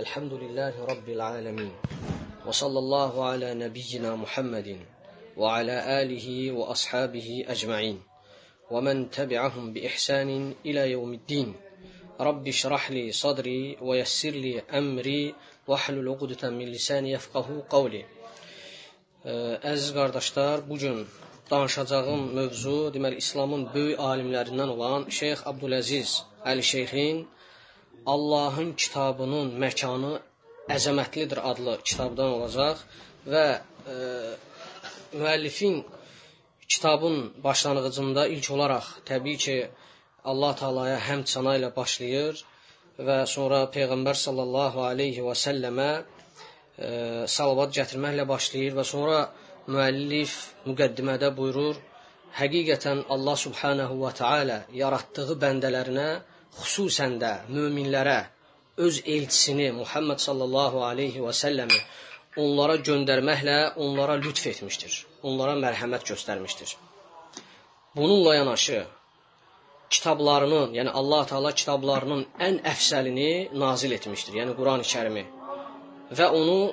الحمد لله رب العالمين وصلى الله على نبينا محمد وعلى آله وأصحابه أجمعين ومن تبعهم بإحسان إلى يوم الدين. رب اشرح لي صدري ويسر لي أمري واحلل عقدة من لساني يفقه قولي. Əziz qardaşlar, bu gün danışacağım mövzu, deməli İslamın böyük alimlərindən olan Şeyx Abdüləziz Əli Şeyxin Allahın kitabının məkanı əzəmətlidir adlı kitabdan olacaq və e, müəllifin kitabın başlanğıcında ilk olaraq təbii ki Allah Taalaya həmd səna ilə başlayır və sonra Peyğəmbər sallallahu alayhi və səlləmə e, salavat gətirməklə başlayır və sonra müəllif müqəddimədə buyurur: Həqiqətən Allah subhanahu və taala yaratdığı bəndələrinə, xüsusən də möminlərə öz elçisini Muhammed sallallahu alayhi və səlləmi onlara göndərməklə onlara lütf etmişdir. Onlara mərhəmət göstərmişdir. Bununla yanaşı kitablarının, yəni Allah Taala kitablarının ən əfsəlini nazil etmişdir. Yəni Qurani-Kərimi və onu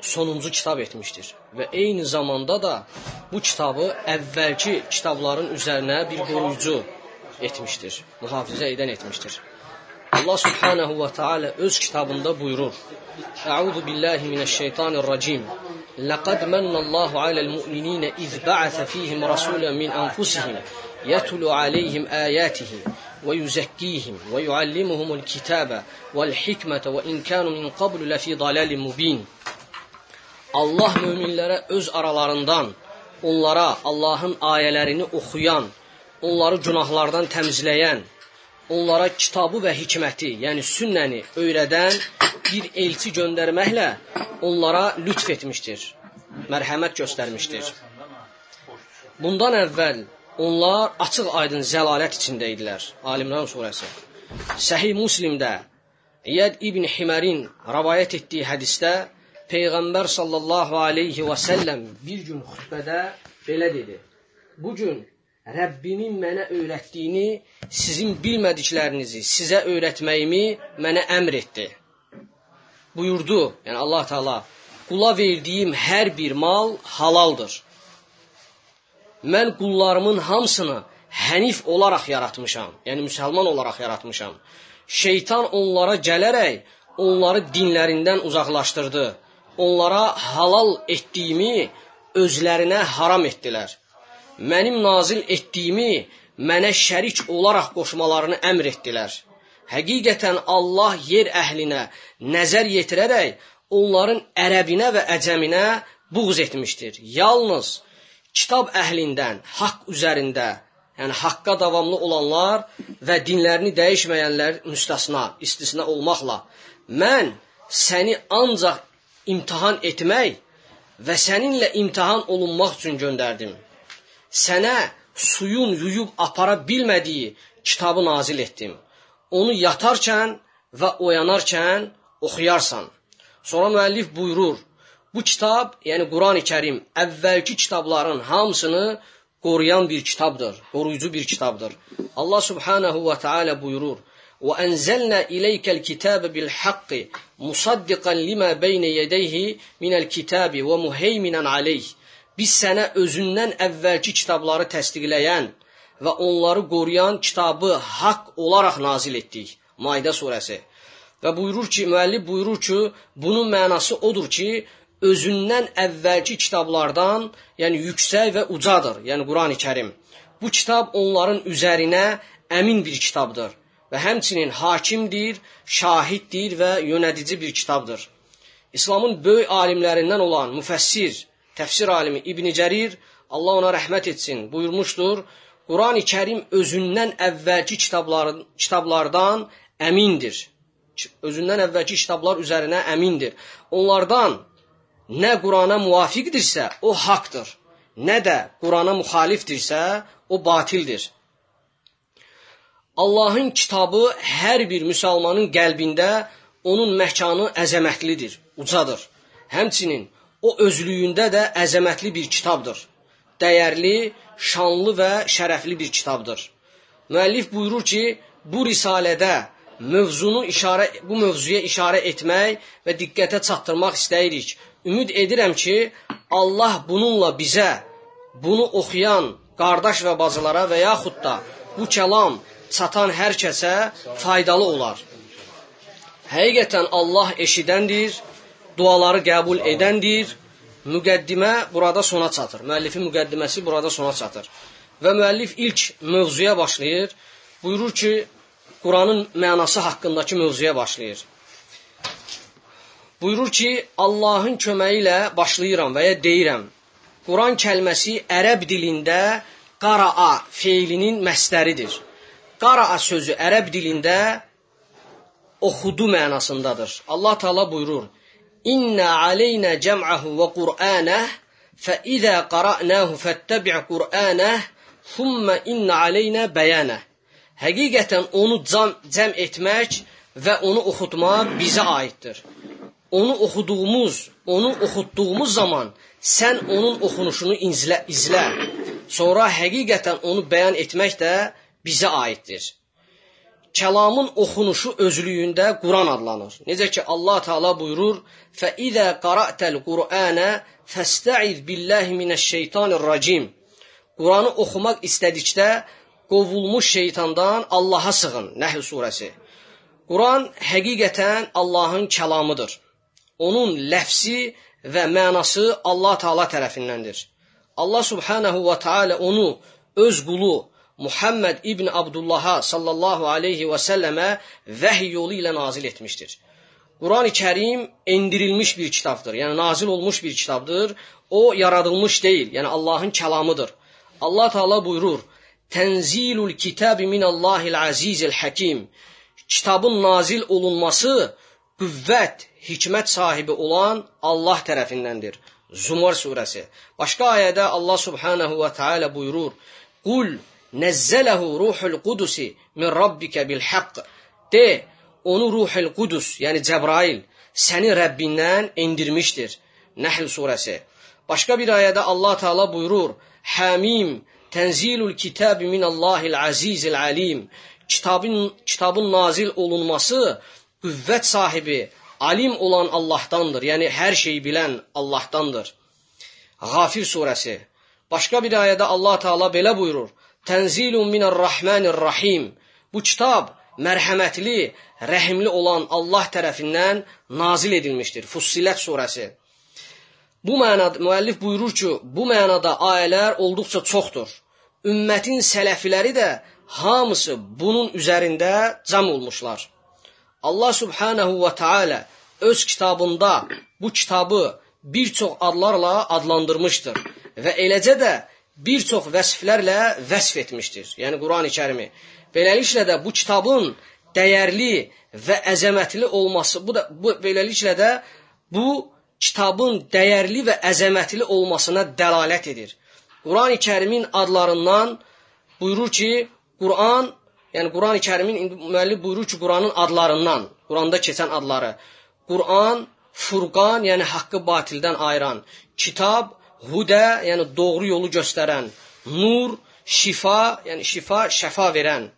sonuncu kitab etmişdir. Və eyni zamanda da bu kitabı əvvəlki kitabların üzərinə bir qoruyucu etmiştir. Muhafaza eden etmiştir. Allah Subhanahu ve Teala öz kitabında buyurur. Euzu billahi mineşşeytanirracim. لقد من الله على المؤمنين إذ بعث فيهم رسولا من أنفسهم يتلو عليهم آياته ويزكيهم ويعلمهم الكتاب والحكمة وإن كانوا من قبل لفي ضلال مبين Allah müminlere öz aralarından onlara Allah'ın ayelerini okuyan onları günahlardan təmizləyən, onlara kitabı və hikməti, yəni sünnəni öyrədən bir elçi göndərməklə onlara lütf etmişdir, mərhəmət göstərmişdir. Bundan əvvəl onlar açıq aydın zəlalət içində idilər. Alimran surəsi. Səhih Müslimdə İyad ibn Himərin rivayət etdiyi hədisdə Peyğəmbər sallallahu alayhi və səlləm bir gün xutbədə belə dedi: "Bu gün Rəbbimin mənə öyrətdiyini, sizin bilmədiklərinizi sizə öyrətməyimi mənə əmr etdi." Buyurdu, yəni Allah Taala, qula verdiyim hər bir mal halaldır mən qullarımın hamısını hənif olaraq yaratmışam. Yəni müsəlman olaraq yaratmışam. Şeytan onlara gələrək onları dinlərindən uzaqlaşdırdı. Onlara halal etdiyimi özlərinə haram etdilər. Mənim nazil etdiyimi mənə şərik olaraq qoşmalarını əmr etdilər. Həqiqətən Allah yer əhlinə nəzər yetirərək onların ərəbinə və əcəminə buğz etmişdir. Yalnız kitab əhlindən haqq üzərində, yəni haqqa davamlı olanlar və dinlərini dəyişməyənlər müstəsna, istisna olmaqla mən səni ancaq imtahan etmək və səninlə imtahan olunmaq üçün göndərdim. Sənə suyun yuyub apara bilmədiyi kitabı nazil etdim. Onu yatarkən və oyanarkən oxuyarsan. Sonra müəllif buyurur: Bu kitab, yəni Qurani-Kərim əvvəlki kitabların hamısını qoruyan bir kitabdır, qoruyucu bir kitabdır. Allah subhanahu və taala buyurur: "Və enzelna ileykal kitabe bil hakki musaddiqan lima beyne yedeyhi minel kitabi və muheyminan aleyh." Biz sənə özündən əvvəlki kitabları təsdiqləyən və onları qoruyan kitabı haqq olaraq nazil etdik. Maide surəsi. Və buyurur ki, müəllif buyurur ki, bunun mənası odur ki, özündən əvvəlki kitablardan, yəni yüksək və ucadır, yəni Qurani-Kərim. Bu kitab onların üzərinə əmin bir kitabdır və həmçinin hakimdir, şahiddir və yönədici bir kitabdır. İslamın böyük alimlərindən olan müfəssir, təfsir alimi İbn Cərir, Allah ona rəhmət etsin, buyurmuşdur: Qurani-Kərim özündən əvvəlki kitabların kitablardan əmindir. Özündən əvvəlki kitablar üzərinə əmindir. Onlardan nə Qurana muvafiqdirsə, o haqdır. Nə də Qurana müxalifdirsə, o batildir. Allahın kitabı hər bir müsəlmanın qəlbində onun məkanı əzəmətlidir, ucadır. Həmçinin o özlüyündə də əzəmətli bir kitabdır. Dəyərli, şanlı və şərəfli bir kitabdır. Müəllif buyurur ki, bu risalədə mövzunu işarə bu mövzuya işarə etmək və diqqətə çatdırmaq istəyirik. Ümid edirəm ki, Allah bununla bizə bunu oxuyan qardaş və bacılara və yaxud da bu kəlam çatan hər kəsə faydalı olar. Həqiqətən Allah eşidəndir, duaları qəbul edəndir. Müqəddimə burada sona çatır. Müəllifin müqəddiməsi burada sona çatır. Və müəllif ilk mövzuya başlayır. Buyurur ki, Quranın mənası haqqındakı mövzuya başlayır. Buyurur ki, Allahın köməyi ilə başlayıram və ya deyirəm. Quran kəlməsi ərəb dilində qaraa feilinin məsdəridir. Qaraa sözü ərəb dilində oxudu mənasındadır. Allah Taala buyurur: "İnna aleyna cem'ahu ve Qur'anah fe iza qara'nahu fettabi' Qur'anah thumma inna aleyna bayanah." Həqiqətən onu cəm, cəm etmək və onu oxutmaq bizə aiddir. Onu oxuduğumuz, onu oxutduğumuz zaman sən onun oxunuşunu izlə, izlə. Sonra həqiqətən onu bəyan etmək də bizə aiddir. Kəlamın oxunuşu özlüyündə Quran adlanır. Necə ki Allah Taala buyurur: "Fə izə qara'təl Qur'ana fəstə'iz billahi minəş-şeytanir-racim." Quranı oxumaq istədikdə qovulmuş şeytandan Allaha sığın. Nəhl surəsi. Quran həqiqətən Allahın kəlamıdır. Onun ləfsi və mənası Allah Taala tərəfindəndir. Allah Subhanahu və Taala onu öz qulu Muhammed ibn Abdullaha sallallahu aleyhi və səlləmə vəhy yolu ilə nazil etmişdir. Quran-ı Kərim endirilmiş bir kitabdır. Yəni nazil olmuş bir kitabdır. O yaradılmış deyil. Yəni Allahın kəlamıdır. Allah Taala buyurur: "Tenzilul kitabi minallahil azizil hakim." Kitabın nazil olunması qüvvət, hikmət sahibi olan Allah tərəfindəndir. Zumar surəsi. Başqa ayədə Allah subhanahu və taala buyurur: "Qul nəzzələhu ruhul qudusi min rabbika bil haqq." De, onu Ruhul Qudus, yəni Cəbrail səni Rəbbindən endirmişdir. Nəhl surəsi. Başqa bir ayədə Allah Taala buyurur: "Hamim tenzilul kitabi minallahil azizil alim." Kitabın kitabın nazil olunması qüvvət sahibi, alim olan Allahdandır. Yəni hər şeyi bilən Allahdandır.Ğafir surəsi. Başqa bir ayədə Allah Taala belə buyurur: "Tenzilun minər-Rahmanir-Rahim." Bu kitab mərhəmətli, rəhimli olan Allah tərəfindən nazil edilmişdir. Fussilət surəsi. Bu mənada müəllif buyurur ki, bu mənada ayələr olduqca çoxdur. Ümmətin sələfiləri də hamısı bunun üzərində cəm olmuşlar. Allah subhanahu və taala öz kitabında bu kitabı bir çox adlarla adlandırmışdır və eləcə də bir çox vəsflərlə vəsf etmişdir. Yəni Qurani-Kərimi. Beləliklə də bu kitabın dəyərli və əzəmətli olması, bu da bu beləliklə də bu kitabın dəyərli və əzəmətli olmasına dəlalət edir. Qurani-Kərimin adlarından buyurur ki, Quran Yəni Quran-ı Kərimin indi müəllif buyurur ki, Quranın adlarından, Quranda keçən adları. Quran, Furqan, yəni haqqı batildən ayıran, Kitab, Hudə, yəni doğru yolu göstərən, Nur, şifa, yəni şifa, şəfa verən.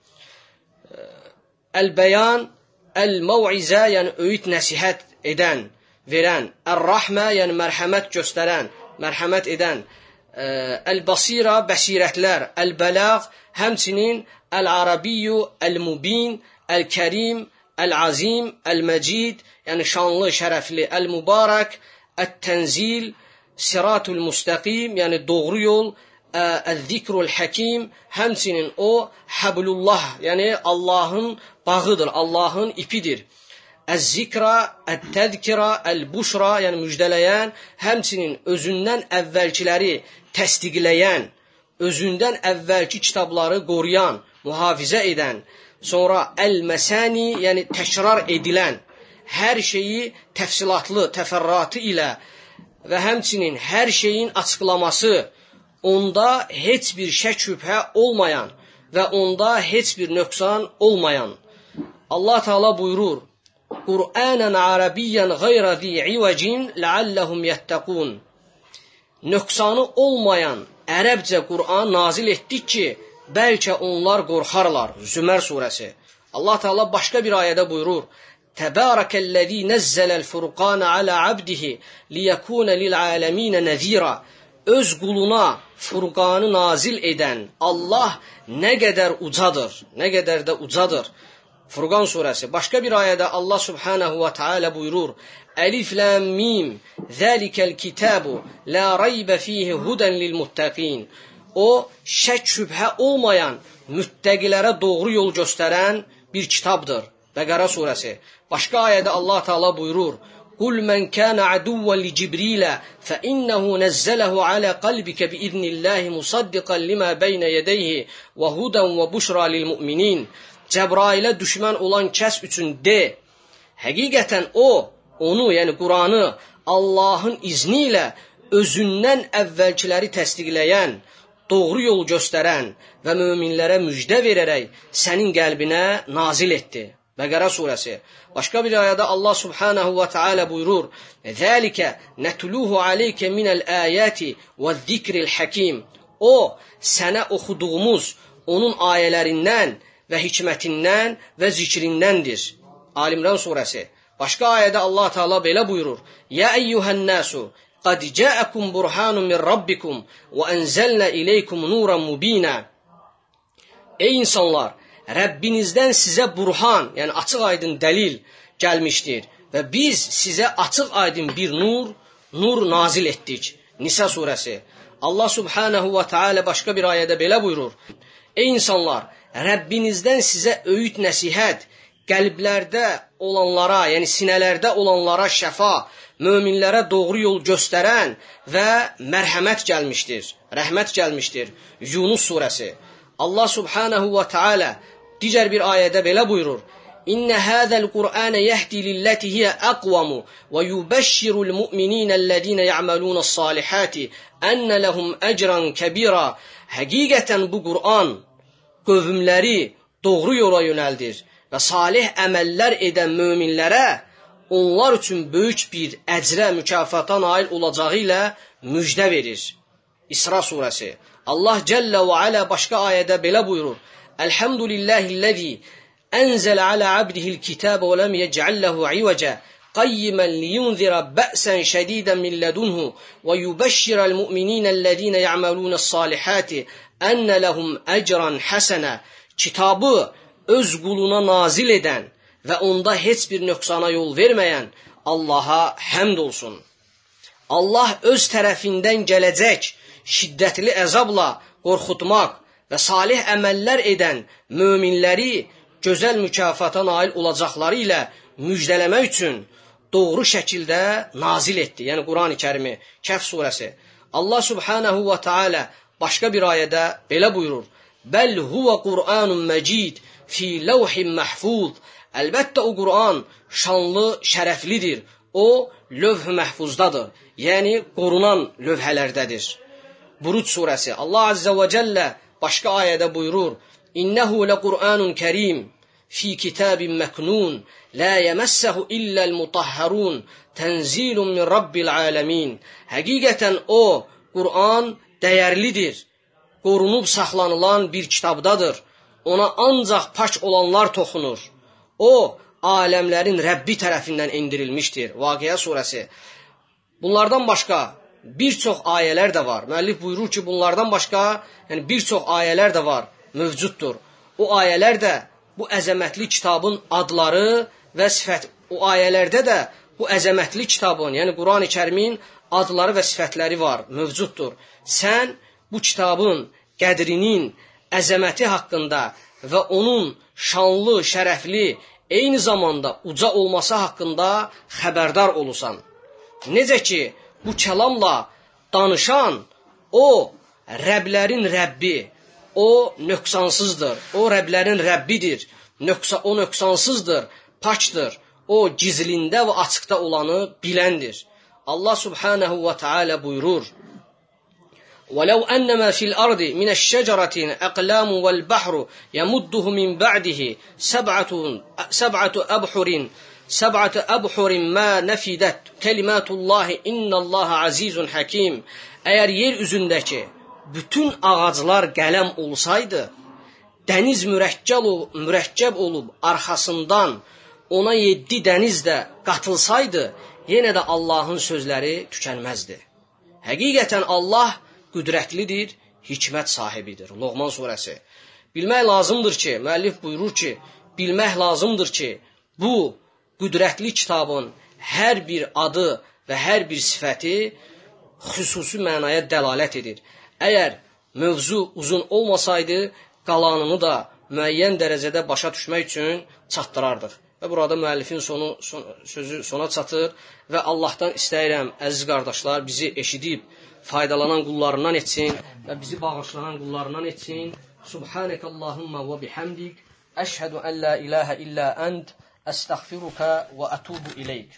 Əl-Bəyan, Əl-Məvizə, yəni öyüd nəsihət edən, verən. Ər-Rahmə, yəni mərhəmət göstərən, mərhəmət edən. Əl-Basira, bəsirətlər. Əl-Bələğ, həmçinin Əl-Arabiyyu, Əl-Mubin, Əl-Kərim, Əl-Azim, Əl-Məcid, yəni şanlı, şərəfli, Əl-Mübarək, Ət-Tənzil, Siratul Müstəqim, yəni doğru yol, Əz-Zikrul Həkim, həmçinin o Həblullah, yəni Allahın bağıdır, Allahın ipidir. Əz-Zikra, Ət-Tədkira, Əl-Buşra, yəni müjdələyən, həmçinin özündən əvvəlkiləri təsdiqləyən, özündən əvvəlki kitabları qoruyan, mühafizə edən, sonra əl-məsəni, yəni təkrar edilən, hər şeyi təfsilatlı, təfərratı ilə və həmçinin hər şeyin açıqlaması, onda heç bir şək şübhə olmayan və onda heç bir nöqsan olmayan. Allah Taala buyurur: Qur'anan arabiyyan ghayra zi'ivacin la'allahum yattaqun. Nöqsanı olmayan ərəbcə Quran nazil etdik ki, bəlkə onlar qorxarlar. Zümər surəsi. Allah Teala başqa bir ayədə buyurur: Təbarakəllezî nəzzələl furqana alə abdihi liyəkuna lil alamin nəzira. Öz quluna Furqanı nazil edən Allah nə qədər ucadır, nə qədər də ucadır. Furqan surəsi. Başqa bir ayədə Allah subhanahu və taala buyurur: Əlif lam mim. Zəlikəl kitabu la rayba fihi hudan lil muttaqin. O şək şübhə olmayan müttəqilərə doğru yol göstərən bir kitabdır. Bəqərə surəsi. Başqa ayədə Allah Taala buyurur: "Qul men kana aduwwan li Cibrila fa innahu nazzalahu ala qalbika bi idnillahi musaddiqan lima bayna yadayhi wa hudan wa bushra lil mu'minin." Cəbrailə düşmən olan kəs üçün de: Həqiqətən o onu, yəni Quranı Allahın izni ilə özündən əvvəlkiləri təsdiqləyən, doğru yol göstərən və möminlərə müjdə verərək sənin qəlbinə nazil etdi. Bəqərə surəsi. Başqa bir ayədə Allah subhanahu və taala buyurur: "Zəlikə netluhu aleyke minəl ayati və-zikril hakim." O sənə oxuduğumuz onun ayələrindən və hikmətindən və zikrindəndir. Alimran surəsi. Başqa ayədə Allah Taala belə buyurur: "Ya eyyuhan nasu qad ja'akum burhanun min rabbikum və anzalna ilaykum nuran mubina." Ey insanlar, Rəbbinizdən sizə burhan, yəni açıq-aydın dəlil gəlmişdir və biz sizə açıq-aydın bir nur, nur nazil etdik. Nisa surəsi. Allah subhanahu və taala başqa bir ayədə belə buyurur: Ey insanlar, Rəbbinizdən sizə öyüd nəsihət, qəlblərdə olanlara, yəni sinələrdə olanlara şəfa, möminlərə doğru yol göstərən və mərhəmət gəlmişdir. Rəhmət gəlmişdir. Yunus surəsi. Allah subhanahu və taala Digər bir ayədə belə buyurur: İnne hadzal Qur'ane yehdi lillati hiye aqwamu ve yubashshirul mu'minina allazina ya'maluna salihati enne lehum ecran kebira. Həqiqətən bu Qur'an qövmləri doğru yola yönəldir və salih əməllər edən möminlərə onlar üçün böyük bir əcrə, mükafata nail olacağı ilə müjdə verir. İsra surəsi. Allah Cəllə və Alə başqa ayədə belə buyurur: الحمد لله الذي أنزل على عبده الكتاب ولم يجعل له عوجا قيما لينذر بأسا شديدا من لدنه ويبشر المؤمنين الذين يعملون الصالحات أن لهم أجرا حسنا kitabı öz quluna nazil edən və onda heç bir nöqsana yol verməyən Allaha həmd olsun. Allah öz tərəfindən gələcək şiddətli əzabla qorxutmaq və salih əməllər edən möminləri gözəl mükafata nail olacaqları ilə müjdələmək üçün doğru şəkildə nazil etdi. Yəni Qurani-Kərimi, Kəf surəsi. Allah subhanahu və taala başqa bir ayədə belə buyurur: "Bəl huve Qur'anun məcid fi lawhin mahfuz." Əlbəttə o Quran şanlı, şərəflidir. O lövh-i məhfuzdadır. Yəni qorunan lövhələrdədir. Buruc surəsi. Allah azza və cəllə Başqa ayədə buyurur: "İnnehu lequr'anun kerim fi kitabin meknun la yemassahu illa'l mutahharun tenzilun min rabbil alamin." Həqiqətən o Quran dəyərlidir. Qorunub saxlanılan bir kitabdadır. Ona ancaq pak olanlar toxunur. O aləmlərin Rəbbi tərəfindən endirilmişdir. Vaqiə surəsi. Bunlardan başqa bir çox ayələr də var. Müəllif buyurur ki, bunlardan başqa, yəni bir çox ayələr də var, mövcuddur. O ayələr də bu əzəmətli kitabın adları və sifət o ayələrdə də bu əzəmətli kitabın, yəni Qurani-Kərimin adları və sifətləri var, mövcuddur. Sən bu kitabın qədrinin, əzəməti haqqında və onun şanlı, şərəfli, eyni zamanda uca olması haqqında xəbərdar olursan. Necə ki, bu kəlamla danışan o Rəblərin Rəbbi, o nöqsansızdır. O Rəblərin Rəbbidir. Nöqsa o nöqsansızdır, pakdır. O gizlində və açıqda olanı biləndir. Allah Subhanahu və Taala buyurur: ولو أن ما في الأرض من الشجرة أقلام والبحر يمده من بعده سبعة, سبعة أبحر Səb'ətə əbhurin mə nəfidət kəlimatullahi innallaha azizun hakim. Əgər yer üzündəki bütün ağaclar qələm olsaydı, dəniz mürəkkəb olub, mürəkkəb olub arxasından ona 7 dəniz də qatılsaydı, yenə də Allahın sözləri tükənməzdi. Həqiqətən Allah qüdrətlidir, hikmət sahibidir. Loğman surəsi. Bilmək lazımdır ki, müəllif buyurur ki, bilmək lazımdır ki, bu qüdrətli kitabın hər bir adı və hər bir sifəti xüsusi mənaya dəlalət edir. Əgər mövzu uzun olmasaydı, qalanını da müəyyən dərəcədə başa düşmək üçün çatdırardıq. Və burada müəllifin sonu son, sözü sona çatır və Allahdan istəyirəm əziz qardaşlar bizi eşidib faydalanan qullarından etsin və bizi bağışlanan qullarından etsin. Subhanakallahumma və bihamdik əşhədu an la ilaha illa ent أستغفرك وأتوب إليك.